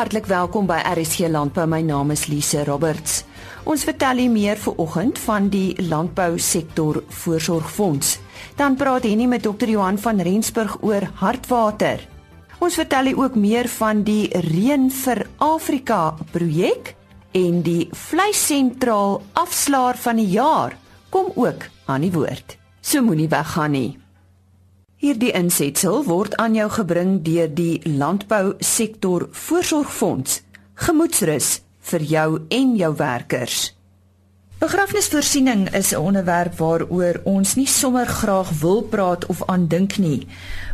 Hartlik welkom by RSG Landbou. My naam is Lise Roberts. Ons vertel u meer vanoggend van die landbou sektor voorsorgfonds. Dan praat Henny met Dr. Johan van Rensburg oor hartwater. Ons vertel u ook meer van die Reën vir Afrika projek en die vleissentraal afslaer van die jaar kom ook aan die woord. So moenie weggaan nie. Hierdie insetsel word aan jou gebring deur die Landbou Sektor Voorsorgfonds. Gemoedsrus vir jou en jou werkers. Begrafnisvoorsiening is 'n onderwerp waaroor ons nie sommer graag wil praat of aandink nie,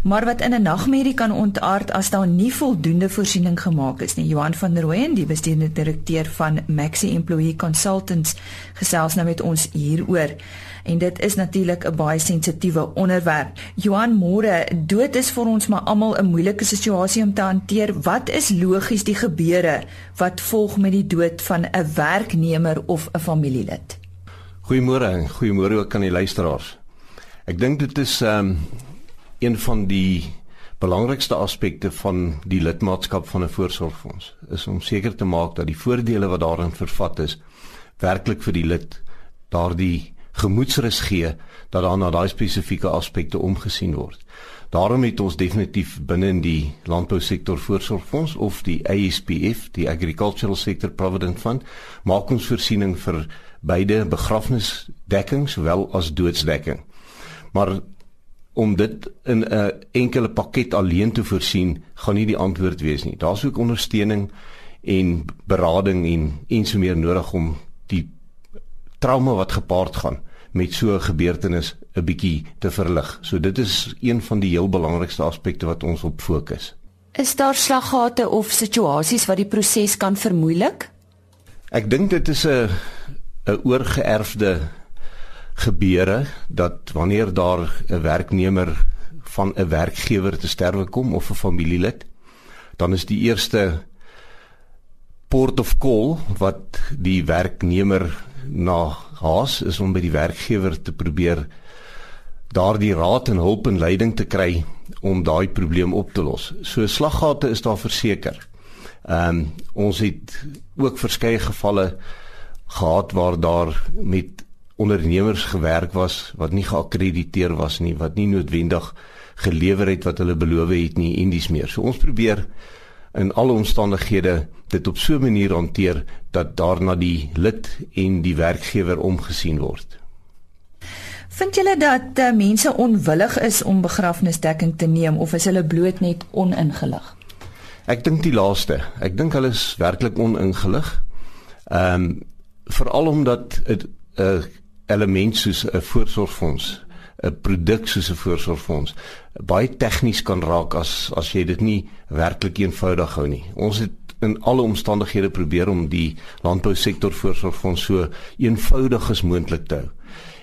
maar wat in 'n nagmerrie kan ontaard as daar nie voldoende voorsiening gemaak is nie. Johan van der Rooyen, die bestuurende direkteur van Maxi Employee Consultants, gesels nou met ons hieroor en dit is natuurlik 'n baie sensitiewe onderwerp. Johan Moore, dood is vir ons maar almal 'n moeilike situasie om te hanteer. Wat is logies die gebeure wat volg met die dood van 'n werknemer of 'n familielid? Goeiemôre en goeiemôre ook aan die luisteraars. Ek dink dit is ehm um, een van die belangrikste aspekte van die lidmaatskap van 'n voorsorgfonds is om seker te maak dat die voordele wat daarin vervat is werklik vir die lid daardie gemoedsrus gee dat daar na daai spesifieke aspekte omgesien word. Daarom het ons definitief binne in die landbousektor voorsorgfonds of die ASPF, die Agricultural Sector Provident Fund, maak ons voorsiening vir beide begrafnisdekking sowel as doodsdekking. Maar om dit in 'n enkele pakket alleen te voorsien, gaan nie die antwoord wees nie. Daar's ook ondersteuning en berading en en so meer nodig om die trauma wat gepaard gaan met so 'n gebeurtenis 'n bietjie te verlig. So dit is een van die heel belangrikste aspekte wat ons op fokus. Is daar slaggate of situasies wat die proses kan vermoeilik? Ek dink dit is 'n 'n oorgeerfde gebeure dat wanneer daar 'n werknemer van 'n werkgewer te sterwe kom of 'n familielid, dan is die eerste port of call wat die werknemer na haas is om by die werkgewer te probeer daardie raad en hulp en leiding te kry om daai probleem op te los. So slaggate is daar verseker. Ehm um, ons het ook verskeie gevalle gehad waar daar met ondernemers gewerk was wat nie geakkrediteer was nie, wat nie noodwendig gelewer het wat hulle beloof het nie en dis meer. So ons probeer in alle omstandighede dit op so 'n manier hanteer dat daarna die lid en die werkgewer omgesien word. Vind julle dat uh, mense onwillig is om begrafnisdekking te neem of is hulle bloot net oningelig? Ek dink die laaste. Ek dink hulle is werklik oningelig. Ehm um, veral omdat 'n uh, element soos 'n voorsorgfonds 'n produk soos 'n voorsorgfonds baie tegnies kan raak as as jy dit nie werklik eenvoudig hou nie. Ons het in alle omstandighede probeer om die landbousektor voorsorgfonds so eenvoudig as moontlik te hou.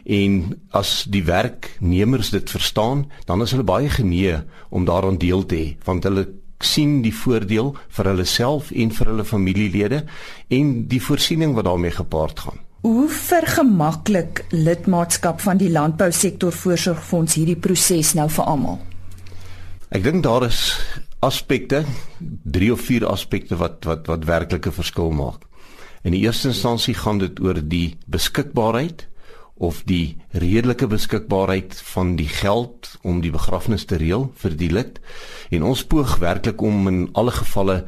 En as die werknemers dit verstaan, dan is hulle baie genee om daaraan deel te hê, want hulle sien die voordeel vir hulle self en vir hulle familielede en die voorsiening wat daarmee gepaard gaan. Hoe vergemaklik lidmaatskap van die landbousektor voorsorgfonds hierdie proses nou vir almal? Ek dink daar is aspekte, drie of vier aspekte wat wat wat werklike verskil maak. In die eerste instansie gaan dit oor die beskikbaarheid of die redelike beskikbaarheid van die geld om die begrafnis te reël vir die lid. En ons poog werklik om in alle gevalle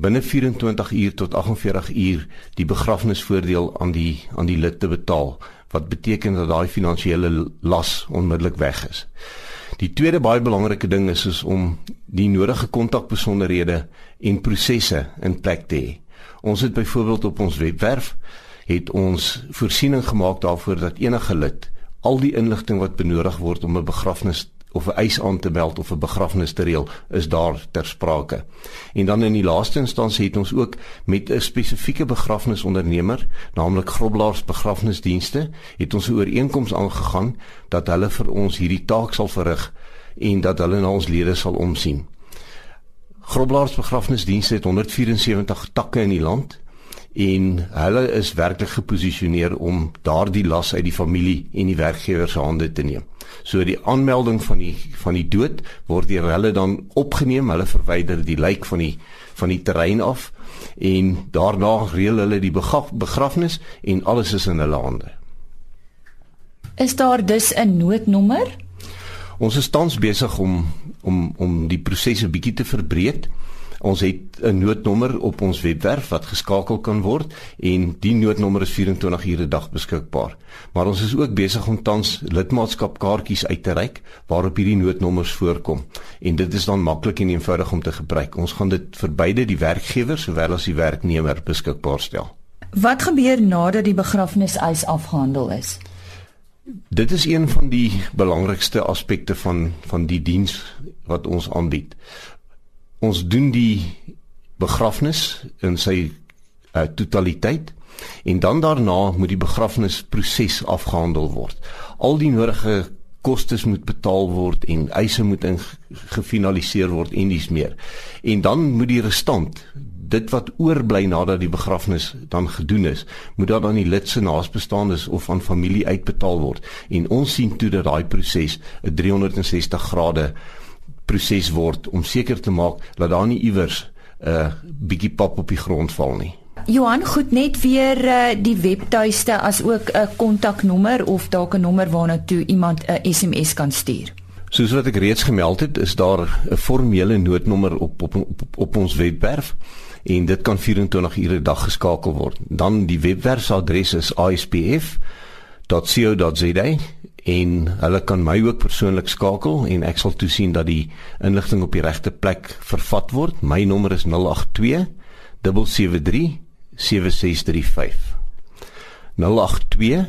binne 24 uur tot 48 uur die begrafnisvoordeel aan die aan die lid te betaal wat beteken dat daai finansiële las onmiddellik weg is. Die tweede baie belangrike ding is is om die nodige kontakbesonderhede en prosesse in plek te hê. Ons het byvoorbeeld op ons webwerf het ons voorsiening gemaak daarvoor dat enige lid al die inligting wat benodig word om 'n begrafnis of 'n eis aan te meld of 'n begrafnis te reël is daar ter sprake. En dan in die laaste instansie het ons ook met 'n spesifieke begrafnisondernemer, naamlik Groblaars Begrafnisdienste, het ons 'n ooreenkoms aangegaan dat hulle vir ons hierdie taak sal verrig en dat hulle na ons lede sal omsien. Groblaars Begrafnisdienste het 174 takke in die land en hulle is werklik geposisioneer om daardie las uit die familie en die werkgewer se hande te neem. So die aanmelding van die van die dood word deur hulle dan opgeneem. Hulle verwyder die lijk van die van die terrein af en daarna reël hulle die begrafnis en alles is in hulle hande. Is daar dus 'n noodnommer? Ons is tans besig om om om die prosesse bietjie te verbreek. Ons het 'n noodnommer op ons webwerf wat geskakel kan word en die noodnommer is 24 ure 'n dag beskikbaar. Maar ons is ook besig om tans lidmaatskapkaartjies uit te reik waarop hierdie noodnommers voorkom en dit is dan maklik en eenvoudig om te gebruik. Ons gaan dit vir beide die werkgewer sowel as die werknemer beskikbaar stel. Wat gebeur nadat die begrafniseis afgehandel is? Dit is een van die belangrikste aspekte van van die diens wat ons aanbied ons doen die begrafnis in sy uh, totaliteit en dan daarna moet die begrafnisproses afgehandel word. Al die nodige kostes moet betaal word en eise moet gefinaliseer word en dis meer. En dan moet die restant dit wat oorbly nadat die begrafnis dan gedoen is, moet dan aan die lid se naasbestaandes of aan familie uitbetaal word. En ons sien toe dat daai proses 'n 360 grade proses word om seker te maak dat daar nie iewers 'n uh, bietjie pap op die grond val nie. Johan, goed net weer uh, die webtuiste as ook 'n kontaknommer of dalk 'n nommer waarna toe iemand 'n SMS kan stuur. Soos wat ek reeds gemeld het, is daar 'n formele noodnommer op op op, op ons webwerf en dit kan 24 ure 'n dag geskakel word. Dan die webwerf se adres is ispf.co.za en hulle kan my ook persoonlik skakel en ek sal toesien dat die inligting op die regte plek vervat word. My nommer is 082 773 7635. 082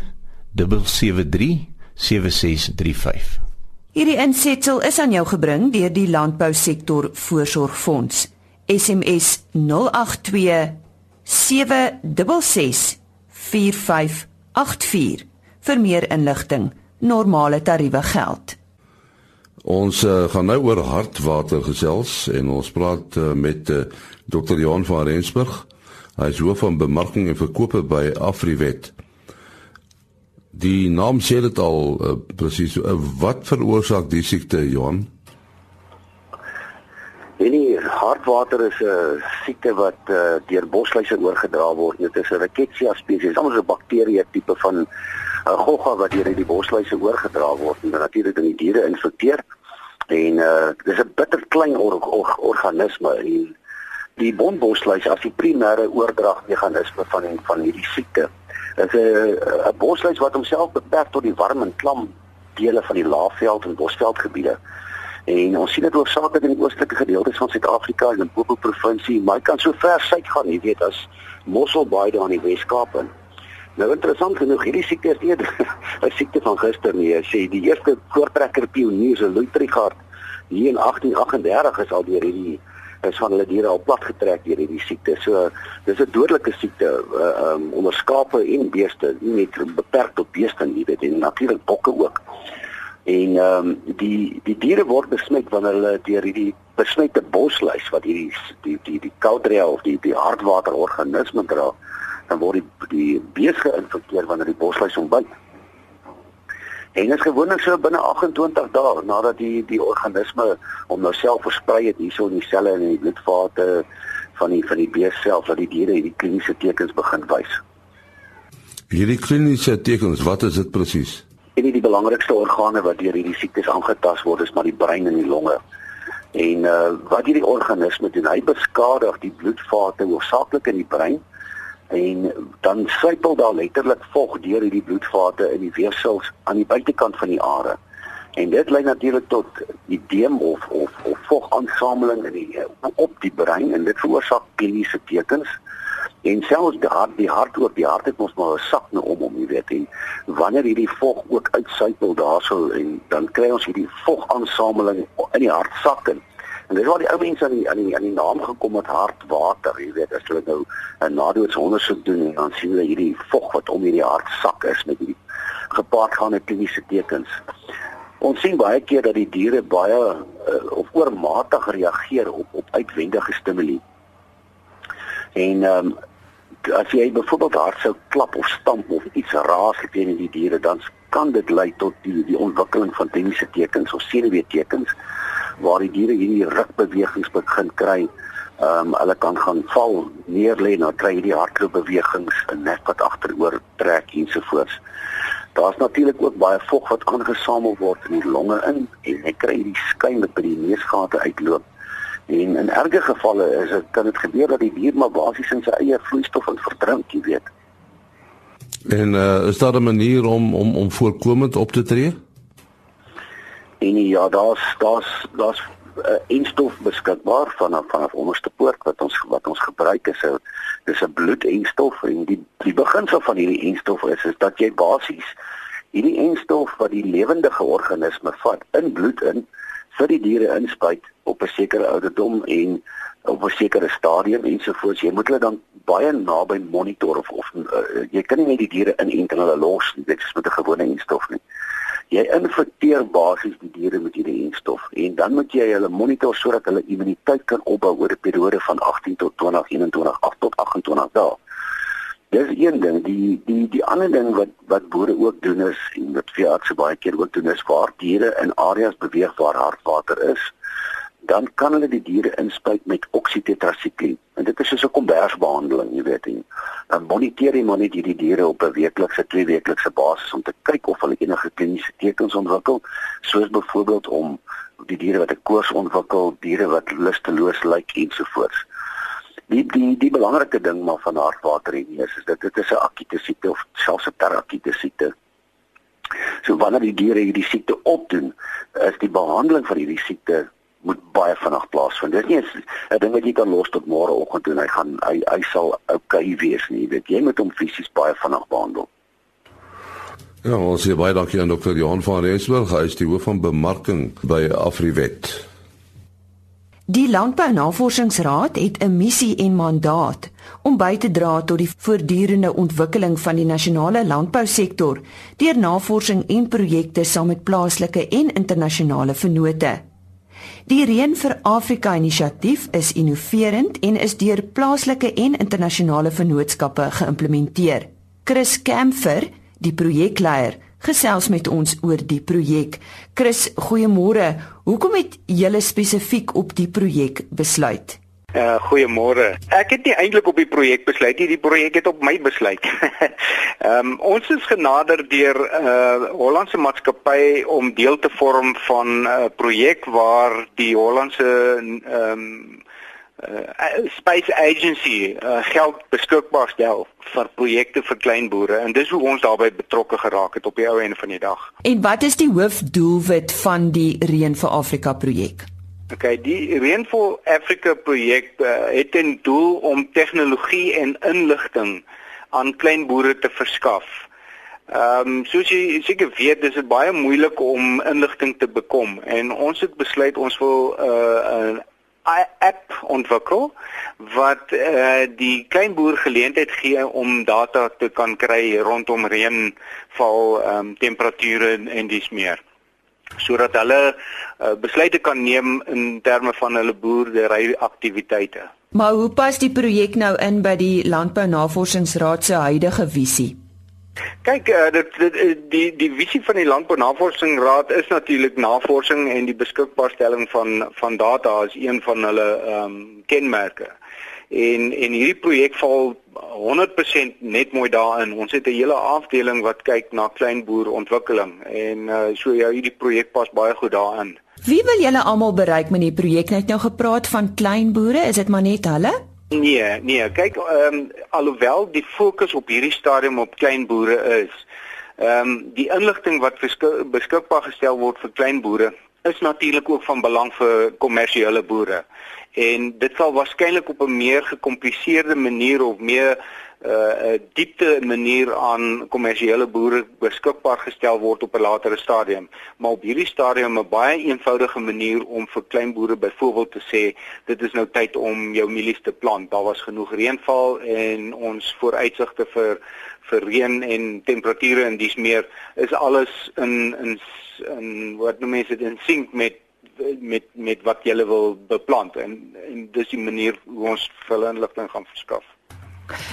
773 7635. Hierdie insetsel is aan jou gebring deur die Landbou Sektor Voorsorgfonds. SMS 082 766 4584 vir meer inligting normale tariewe geld. Ons uh, gaan nou oor hartwater gesels en ons praat uh, met uh, eh, Dr. Johan van Rensburg. Hy is hoof van bemarking en verkope by Afriwet. Die naam sê dit al uh, presies uh, wat veroorsaak die siekte Johan? Nee, hartwater is 'n siekte wat uh, deur bosluise oorgedra word. Dit is 'n Rickettsia spesies, 'n bakterie tipe van 'n gogga wat deur die bosluise oorgedra word en natuurlik in die diere infekteer. En uh dis 'n bitter klein or or organisme en die bondbosluis as die primêre oordragmeganisme van van hierdie siekte. Dit is 'n 'n bosluis wat homself beperk tot die warm en klam dele van die laafveld en bosveldgebiede. En ons sien dit hoofsaaklik in die oostelike gedeeltes van Suid-Afrika en in die Limpopo provinsie, maar kan so ver suid gaan, jy weet, as Mosselbaai daar in die Weskaap en Nou interessant genoeg, hierdie siekte is nie 'n siekte van gister nie. Sê die eerste voortrekker pionier se Luitrigard hier in 1838 is al deur hierdie is van hulle diere al plat getrek deur hierdie siekte. So dis 'n dodelike siekte uh, um, onder skape en beeste, nie net beperk tot beeste nie, dit en natuurlik bokke ook. En ehm um, die die diere word besmet wanneer hulle deur hierdie besmette bosluis wat hierdie die die die koudrea of die die hartwater organisme dra dan word die die bees geïnfekteer wanneer die bosluis hom byt. En dit is gewoonlik so binne 28 dae nadat die die organisme hom nou self versprei het hierso in die selle en in die bloedvate van die van die bees self dat die diere hierdie kliniese tekens begin wys. Hierdie kliniese tekens, wat is dit presies? En die belangrikste organe wat deur hierdie siektes aangetast word is maar die brein en die longe. En uh wat hierdie organisme doen, hy beskadig die bloedvate hoofsaaklik in die brein en dan sypel daar letterlik vog deur hierdie bloedvate in die weefsels aan die buitekant van die are. En dit lei natuurlik tot edeem of of of vogaansameling in die op die brein en dit veroorsaak kliniese tekens. En selfs die hart, die hart ook die hart het mos maar 'n sak nou om om jy weet en wanneer hierdie vog ook uitsypel daarso en dan kry ons hierdie vogaansameling in die hartsak en En dis waar die ou mense aan die aan die aan die naam gekom het hartwater, jy weet, as hulle nou 'n nadoetsondersoek doen en dan sien hulle hierdie vog wat om hierdie hart sak is met hierdie gepaardgaande kliniese tekens. Ons sien baie keer dat die diere baie uh, of oormatig reageer op op uitwendige stimule. En ehm um, as jy byvoorbeeld hard sou klap of stamp of iets raas teen die diere dan kan dit lei tot die die ontwikkeling van tenniese tekens of senuweetekens waar die diere hierdie rukbewegings begin kry. Ehm um, hulle kan gaan val, neerlê, nou kry jy die hartklopbewegings, 'n nek wat agteroor trek ensovoorts. Daar's natuurlik ook baie vog wat aangesamel word in die longe in en jy kry hierdie skuim wat by die neusgate uitloop. En in erge gevalle is dit kan dit gebeur dat die dier maar basies in sy eie vloeistof in verdrink, jy weet. En uh, is daar 'n manier om om om voorkomend op te tree? En ja, daar's daar's daar's uh, enstof beskikbaar vanaf vanaf onderste poort wat ons wat ons gebruik is 'n dis 'n bloedenstof en die die beginsel van hierdie enstof is is dat jy basies hierdie enstof wat die lewendige organisme vat in bloed in vir die diere inspuit op 'n sekere ouderdom en op 'n sekere stadium ensovoorts. Jy moet hulle dan baie naby monitor of of uh, jy kan nie net die diere inent en hulle los nie. Dit is met 'n gewone enstof nie. Jy infekteer basies die diere met hierdie enstof en dan moet jy hulle monitor sodat hulle immuniteit kan opbou oor 'n periode van 18 tot 20, 21, 8 tot 28 dae. Dis een ding, die die die ander ding wat wat boere ook doen is en wat veeartse baie keer ook doen is waar diere in areas beweeg waar hardwater is dan kan hulle die diere inspuit met oksitetrasikliin. En dit is soos 'n kombersbehandeling, jy weet. En dan moniteer jy maar net hierdie diere op 'n weeklikse, twee weeklikse basis om te kyk of hulle enige kliniese tekens ontwikkel, soos byvoorbeeld om die diere wat 'n koors ontwikkel, diere wat lusteloos lyk ensovoorts. Die die die belangrike ding maar van hartwater en is is dit dit is 'n akute siekte of selfs 'n terakute siekte. So wanneer die diere hierdie siekte opdoen, is die behandeling van hierdie siekte moet baie vinnig plaasvind. Dit is nie 'n ding wat jy kan los tot môreoggend en hy gaan hy hy sal okay wees nie. Jy weet jy moet hom fisies baie vinnig behandel. Ja, ons sê baie dankie aan dokter Johan van Rensburg, hy is die hoof van bemarking by Afriwet. Die Landbou Navorsingsraad het 'n missie en mandaat om by te dra tot die voortdurende ontwikkeling van die nasionale landbousektor deur navorsing en projekte saam met plaaslike en internasionale vennote. Die Reën vir Afrika inisiatief is innoverend en is deur plaaslike en internasionale vennootskappe geïmplementeer. Chris Kemfer, die projekleier, gesels met ons oor die projek. Chris, goeiemôre. Hoekom het julle spesifiek op die projek besluit? Uh goeiemôre. Ek het nie eintlik op die projek besluit nie, die projek het op my besluit. Ehm um, ons is genader deur 'n uh, Hollandse maatskappy om deel te vorm van 'n uh, projek waar die Hollandse ehm um, uh, Space Agency uh, geld beskikbaar stel vir projekte vir klein boere en dis hoe ons daarbey betrokke geraak het op die ou einde van die dag. En wat is die hoofdoelwit van die Reën vir Afrika projek? Okay, die Rainfall Africa projek uh, het 'n doel om tegnologie en inligting aan klein boere te verskaf. Ehm um, soos jy seker weet, dis dit baie moeilik om inligting te bekom en ons het besluit ons wil 'n uh, app ontwikkel wat uh, die klein boer geleentheid gee om data te kan kry rondom reënval, ehm um, temperature en dis meer sodat hulle uh, besluite kan neem in terme van hulle boerdery aktiwiteite. Maar hoe pas die projek nou in by die Landbou Navorsingsraad se huidige visie? Kyk, uh, dit, dit die die visie van die Landbou Navorsingsraad is natuurlik navorsing en die beskikbaarstelling van van data as een van hulle ehm um, kenmerke. En en hierdie projek val 100% net mooi daarin. Ons het 'n hele afdeling wat kyk na kleinboerontwikkeling en uh, so ja, hierdie projek pas baie goed daarin. Wie wil julle almal bereik met die projek? Net nou gepraat van kleinboere, is dit maar net hulle? Nee, nee, kyk, ehm um, alhoewel die fokus op hierdie stadium op kleinboere is, ehm um, die inligting wat beskikbaar gestel word vir kleinboere is natuurlik ook van belang vir kommersiële boere en dit sal waarskynlik op 'n meer gekompliseerde manier of meer 'n uh, diepte manier aan kommersiële boere beskikbaar gestel word op 'n latere stadium. Maar op hierdie stadium 'n baie eenvoudige manier om vir klein boere byvoorbeeld te sê dit is nou tyd om jou mielies te plant. Daar was genoeg reënval en ons vooruitsigte vir vir reën en temperature en dis meer is alles in in in wat noem mense dit in sink met met met wat jy wil beplant en en dis die manier hoe ons vir inligting gaan verskaf.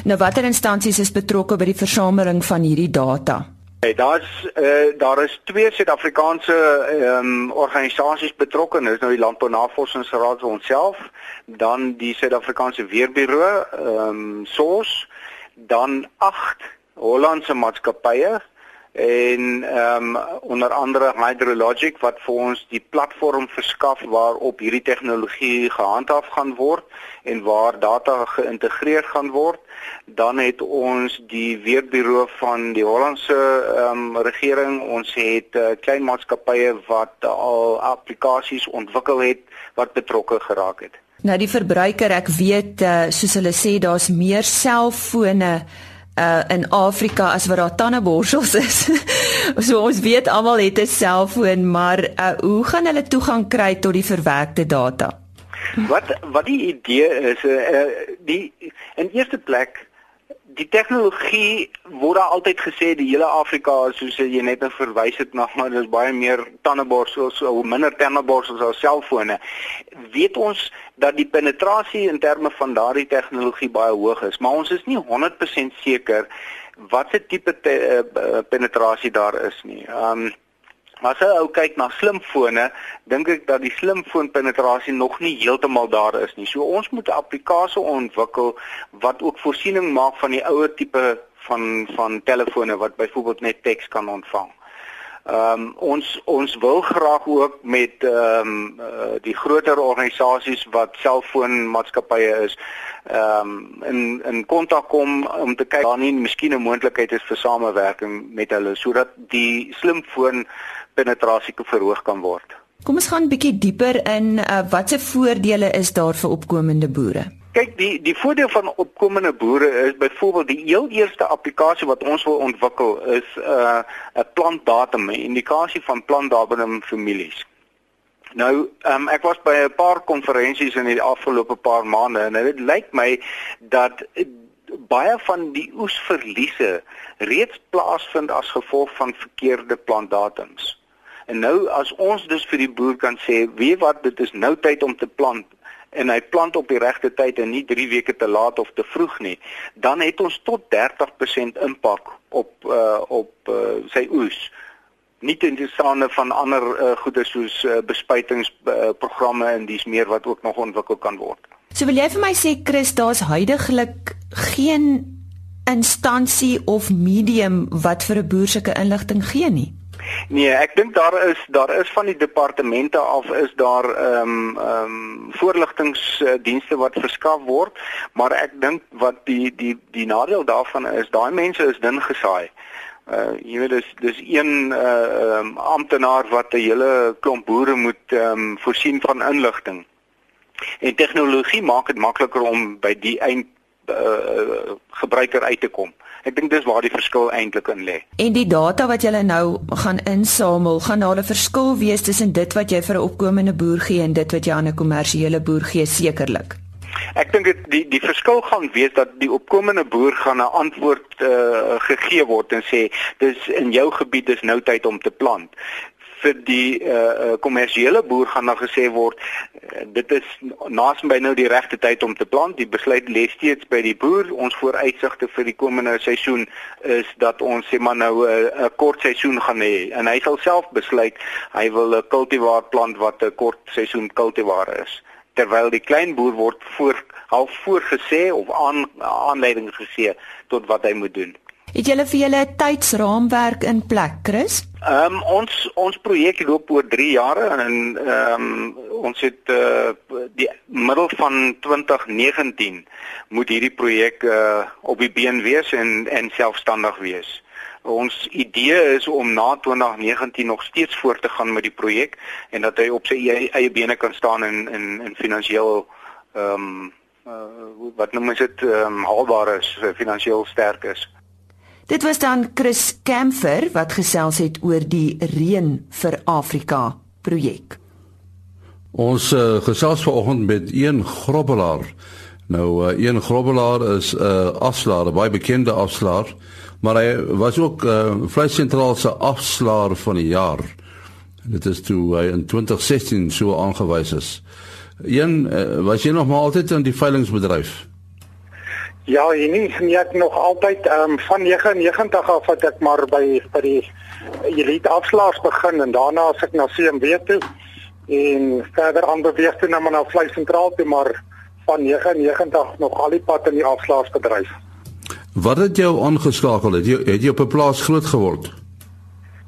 Nou watter instansies is betrokke by die versameling van hierdie data? Hey, daar's uh, daar is twee Suid-Afrikaanse ehm um, organisasies betrokke. Dis nou die Landbou Navorsingsraad vir onsself, dan die Suid-Afrikaanse Weerbureau, ehm um, SOS, dan agt Hollandse maatskappye en ehm um, onder andere Hydrologic wat vir ons die platform verskaf waarop hierdie tegnologie gehandhaaf gaan word en waar data geïntegreer gaan word. Dan het ons die weerbureau van die Hollandse ehm um, regering. Ons het uh, klein maatskappye wat al aplikasies ontwikkel het wat betrokke geraak het. Nou die verbruiker ek weet uh, soos hulle sê daar's meer selfone uh in Afrika as wat daar tandeborsels is. so ons weet almal het 'n selfoon, maar uh hoe gaan hulle toegang kry tot die verwerkte data? Wat wat die idee is, uh, die in eerste plek die tegnologie word altyd gesê die hele Afrika soos jy net nou verwys het na maar dis baie meer tandeborsels of minder tandeborsels as selfone. Weet ons dat die penetrasie in terme van daardie tegnologie baie hoog is, maar ons is nie 100% seker watse tipe te, uh, penetrasie daar is nie. Um As jy ou kyk na slimfone, dink ek dat die slimfoon penetrasie nog nie heeltemal daar is nie. So ons moet 'n applikasie ontwikkel wat ook voorsiening maak van die ouer tipe van van telefone wat byvoorbeeld net teks kan ontvang. Ehm um, ons ons wil graag ook met ehm um, die groter organisasies wat selfoonmaatskappye is ehm um, in in kontak kom om te kyk daar nie miskien 'n moontlikheid is vir samewerking met hulle sodat die slimfoon penetrasie verhoog kan word. Kom ons gaan 'n bietjie dieper in uh, watse voordele is daar vir opkomende boere? Kyk, die die voordeel van opkomende boere is byvoorbeeld die heel eerste applikasie wat ons wil ontwikkel is 'n uh, 'n plantdatum, 'n indikasie van plantdatum families. Nou, um, ek was by 'n paar konferensies in die afgelope paar maande en dit lyk my dat baie van die oesverliese reeds plaasvind as gevolg van verkeerde plantdatums. En nou as ons dus vir die boer kan sê, weet wat, dit is nou tyd om te plant en hy plant op die regte tyd en nie 3 weke te laat of te vroeg nie, dan het ons tot 30% impak op uh op uh, sy oes. Nie ten opsigte van ander uh, goede soos uh, bespuitingsprogramme uh, en dis meer wat ook nog ontwikkel kan word. So wil jy vir my sê Chris, daar's heidaglik geen instansie of medium wat vir 'n boer sulke inligting gee nie. Nee, ek dink daar is daar is van die departemente af is daar ehm um, ehm um, voorligtingsdienste wat verskaf word, maar ek dink wat die die die nadeel daarvan is, daai mense is dun gesaai. Uh jy weet dis dis een uh um, amptenaar wat 'n hele klomp boere moet ehm um, voorsien van inligting. En tegnologie maak dit makliker om by die eind uh, gebruiker uit te kom. Ek dink dis waar die verskil eintlik in lê. En die data wat jy nou gaan insamel, gaan daar 'n verskil wees tussen dit wat jy vir 'n opkomende boer gee en dit wat jy aan 'n kommersiële boer gee sekerlik. Ek dink dit die die verskil gaan wees dat die opkomende boer gaan 'n antwoord uh, gegee word en sê dis in jou gebied is nou tyd om te plant vir die kommersiële uh, uh, boer gaan dan gesê word uh, dit is naasby nou die regte tyd om te plant. Die besluit lê steeds by die boer. Ons vooruitsigte vir die komende seisoen is dat ons sê maar nou 'n uh, 'n kort seisoen gaan hê en hy sal self besluit hy wil 'n kultivar plant wat 'n kort seisoen kultivar is. Terwyl die klein boer word voor half voorgesê of aan aanleiding gegee tot wat hy moet doen. Het julle vir julle 'n tydsraamwerk in plek, Chris? Ehm um, ons ons projek loop oor 3 jare en ehm um, ons het uh, die middel van 2019 moet hierdie projek uh, op die been wees en en selfstandig wees. Ons idee is om na 2019 nog steeds voort te gaan met die projek en dat hy op sy eie, eie bene kan staan en in in finansiëel ehm um, uh, wat noem ons dit ehm um, haalbaar is, finansiëel sterk is. Dit was dan Chris Kemfer wat gesels het oor die Reën vir Afrika projek. Ons uh, gesels vanoggend met een grobbelaar. Nou uh, een grobbelaar is 'n uh, afslaer, baie bekende afslaer, maar hy was ook uh, vleissentraal se afslaer van die jaar. Dit is toe hy in 2016 so aangewys is. Een uh, was jy nog maar altyd in die veilingsbedryf? Ja, en nie nie ek nog altyd ehm um, van 99 af wat ek maar by by die elite afslaers begin en daarna as ek na CMW toe en verder aan beweeg toe na my vlei sentraal toe maar van 99 nog al die pad in die afslaarsbedryf. Wat het jou aangeskakel? Het jy het jy op 'n plaas groot geword?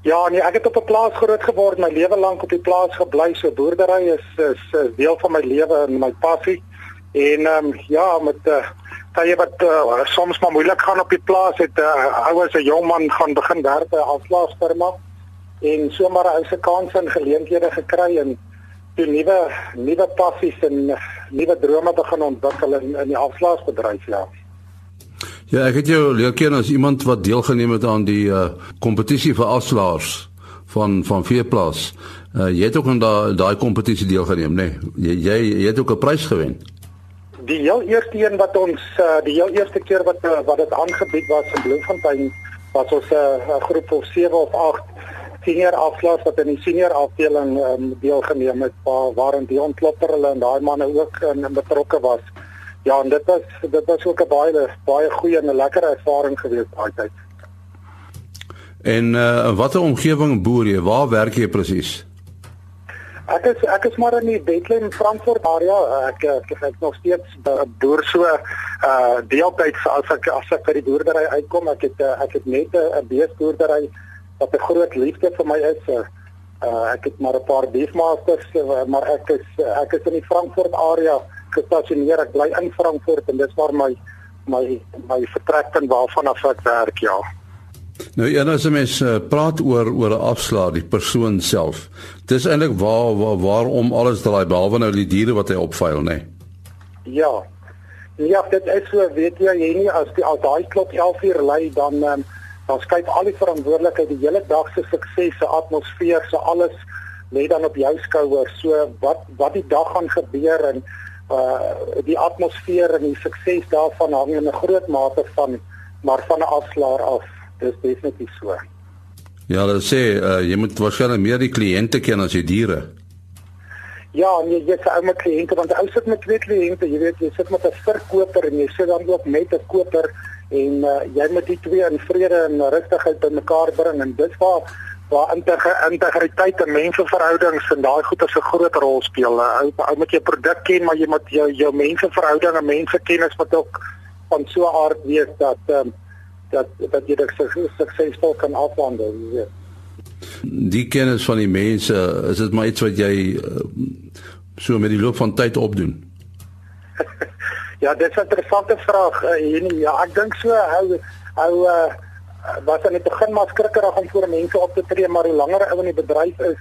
Ja, nee, ek het op 'n plaas groot geword, my lewe lank op die plaas gebly. So boerdery is is 'n deel van my lewe en my passie. En ehm um, ja, met uh, tye wat uh, soms maar moeilik gaan op die plaas het 'n uh, ou as 'n jong man gaan begin werk by 'n afslaafirma en sommer 'n ou se kans en geleenthede gekry en toe nuwe nuwe passies en nuwe drome begin ontwikkel in in die afslaafbedryf ja. Ja, ek het jou leer ken as iemand wat deelgeneem het aan die uh kompetisie vir afslaers van van Veeplaas. Uh jy het ook aan daai daai kompetisie deelgeneem, nê? Nee. Jy, jy jy het ook 'n prys gewen die heel eerste een wat ons uh, die heel eerste keer wat uh, wat dit aangebied was in Bloemfontein was ons 'n uh, groep of 7 of 8 senior afslaers wat in die senior afdeling um, deelgeneem het waar waarin die ontklopper hulle en daai manne ook in, in betrokke was. Ja, en dit was dit was ook 'n baie baie goeie en 'n lekker ervaring geweest daai tyd. En uh, watter omgewing boer jy? Waar werk jy presies? Ek is ek is maar in die Bethlehem Frankfurt area. Ek ek, ek nog steeds boer so uh deeltyds as ek as ek by die boerdery uitkom. Ek het uh, ek het net 'n beesboerdery wat 'n groot liefde vir my is. Uh ek het maar 'n paar beefmasters, uh, maar ek is ek is in die Frankfurt area gestasioneer. Ek bly in Frankfurt en dis waar my my my vertrekpunt waarvan af ek werk, ja. Nou ja, as jy mens uh, praat oor oor 'n afslaer, die persoon self. Dis eintlik waar, waar waarom alles draai behalwe nou die diere wat hy opvuil, nê? Nee? Ja. Ja, dit is so, weet jy, jy nie as die as daai klok 11 uur lei dan um, dan skuif al die verantwoordelikheid die hele dag se sukses, se atmosfeer, se alles lê dan op jou skouers. So wat wat die dag gaan gebeur en uh die atmosfeer en die sukses daarvan hang in 'n groot mate van maar van 'n afslaer af dis definitief so. Ja, hulle sê uh, jy moet waarskynlik meer die kliënte ken as die diere. Ja, nee, jy sê ou met kliënte want ou sit met twee kliënte, jy weet jy sit met 'n verkoper en jy sit dan ook met 'n koper en uh, jy moet die twee in vrede en rustigheid bymekaar bring en dis waar waar integriteit en menseverhoudings en daai goed 'n groot rol speel. Ou ou moet jou produk ken, maar jy moet jou jou menseverhoudinge en mensekennis wat ook van so 'n aard wees dat ehm um, dat dat jy dit suksesvol kan afwandel, jy weet. Die kennis van die mense, is dit maar iets wat jy uh, so met die loop van tyd opdoen? ja, dit is 'n interessante vraag. Uh, ja, ek dink so hou hou uh, wat aan die begin maar skrikkerig om voor mense op te tree, maar hoe langer ou in die bedryf is,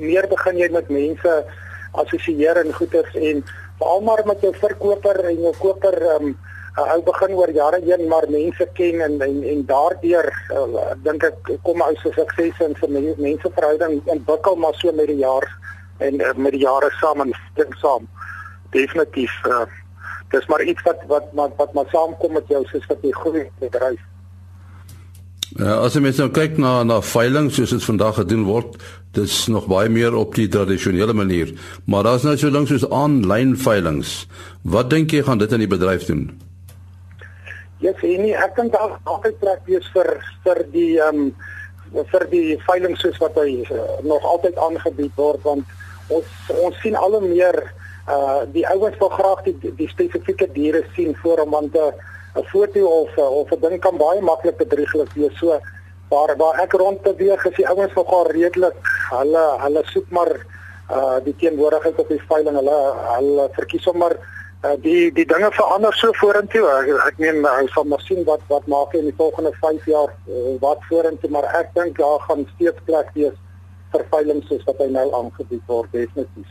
meer begin jy met mense assosieer en goeders en veral maar met jou verkoper en jou koper um, uh, ou begin oor jare heen maar mense ken en en, en daardeur uh, dink ek kom ou se sukses en vir mense verhouding ontwikkel maar so met die jaar en uh, met die jare saam en dink saam definitief uh, dis maar iets wat wat wat, wat maar saamkom met jou soos wat jy groei bedryf Ja, as jy mens nou kyk na na veiling soos dit vandag gedoen word, dis nog baie meer op die tradisionele manier. Maar daar's nou so lank soos aanlyn veilings. Wat dink jy gaan dit in die bedryf doen? Ja, sien nie, ek dink daar altyd plek wees vir vir die ehm um, vir die veiling soos wat hy uh, nog altyd aangebied word want ons ons sien al meer uh die ouens wil graag die die spesifieke diere sien voor om want 'n 'n foto of of 'n ding kan baie maklik bedrieglik wees. So waar waar ek rond beweeg is die ouens nogal redelik hulle hulle soek maar uh die teenwoordigheid op die veiling. Hulle hulle verkies sommer Uh, die die dinge verander so vorentoe. Ek, ek meen hy sal maar sien wat wat maak in die volgende 5 jaar uh, wat vorentoe, maar ek dink daar gaan steeds plek wees vir veilings soos wat hy nou aangebied word definitief.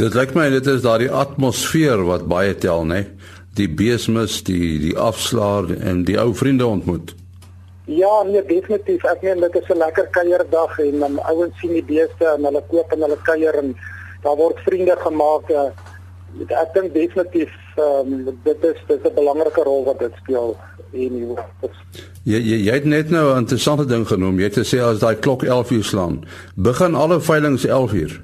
Dit lyk my dit is daardie atmosfeer wat baie tel, né? Die beesmis, die die afslaer en die ou vriende ontmoet. Ja, nee, definitief. Ek meen dit is 'n lekker kuierdag en dan ouens sien die beeste en hulle koop en hulle kuier en daar word vriende gemaak. Uh, ek dink definitief um, dit is dit is 'n belangrike rol wat dit speel in die jy, jy jy het net nou 'n interessante ding genoem. Jy het gesê as daai klok 11 uur slaan begin alle veilinge 11 uur?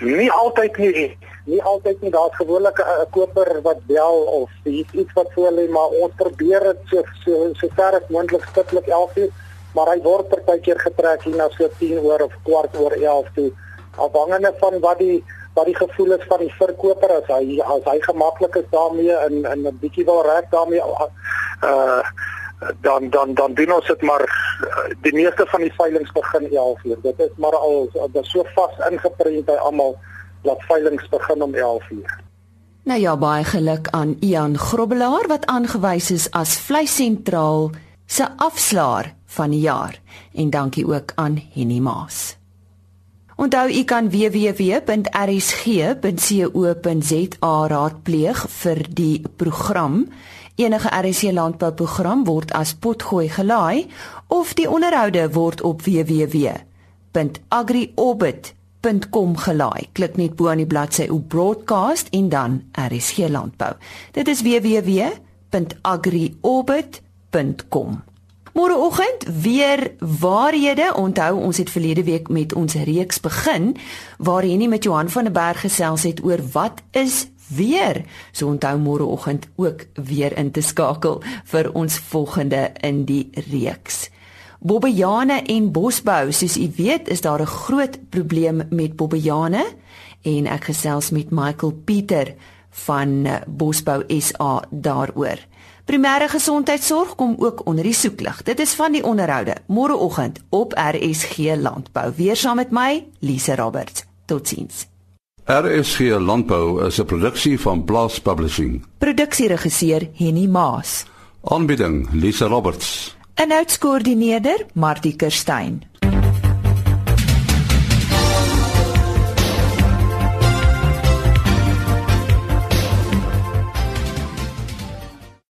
Nie altyd nie. Nie altyd nie. Daar's gewoonlik 'n koper wat bel of iets iets wat voor lê maar ons probeer dit so so so ver as moontlik stiptelik 11 uur maar hy word partykeer getrek hier na so 10 oor of kwart oor 11 toe. Afhangende van wat die wat die gevoel is van die verkoper as hy as hy gemaklik is daarmee in in 'n bietjie wil reg daarmee uh dan dan dan doen ons dit maar die meeste van die veilinge begin 11 uur. Dit is maar al dit so vas ingeprent by almal dat veilinge begin om 11 uur. Nou ja, baie geluk aan Ian Grobbelaar wat aangewys is as vleisentraal se afslaer van die jaar en dankie ook aan Henny Maas. Onthou u kan www.rsg.co.za raadpleeg vir die program Enige RC landbouprogram word as potgooi gelaai of die onderhoude word op www.agriorbit.com gelaai. Klik net bo aan die bladsy op broadcast en dan RC landbou. Dit is www.agriorbit.com. Môreoggend weer waarhede. Onthou ons het verlede week met ons reeks begin waar Henny met Johan van der Berg gesels het oor wat is weer. So onthou môreoggend ook weer in te skakel vir ons volgende in die reeks. Bobbejane en bosbou, soos u weet, is daar 'n groot probleem met bobbejane en ek gesels met Michael Pieter van Bosbou SA daaroor. Primêre gesondheidsorg kom ook onder die soeklig. Dit is van die onderhoude môreoggend op RSG Landbou. Weer saam met my, Lise Roberts. Totsiens. RSG Landbou is 'n produksie van Blast Publishing. Produksieregisseur Henny Maas. Aanbieding Lisa Roberts. En uitskoördineerder Martie Kerstyn.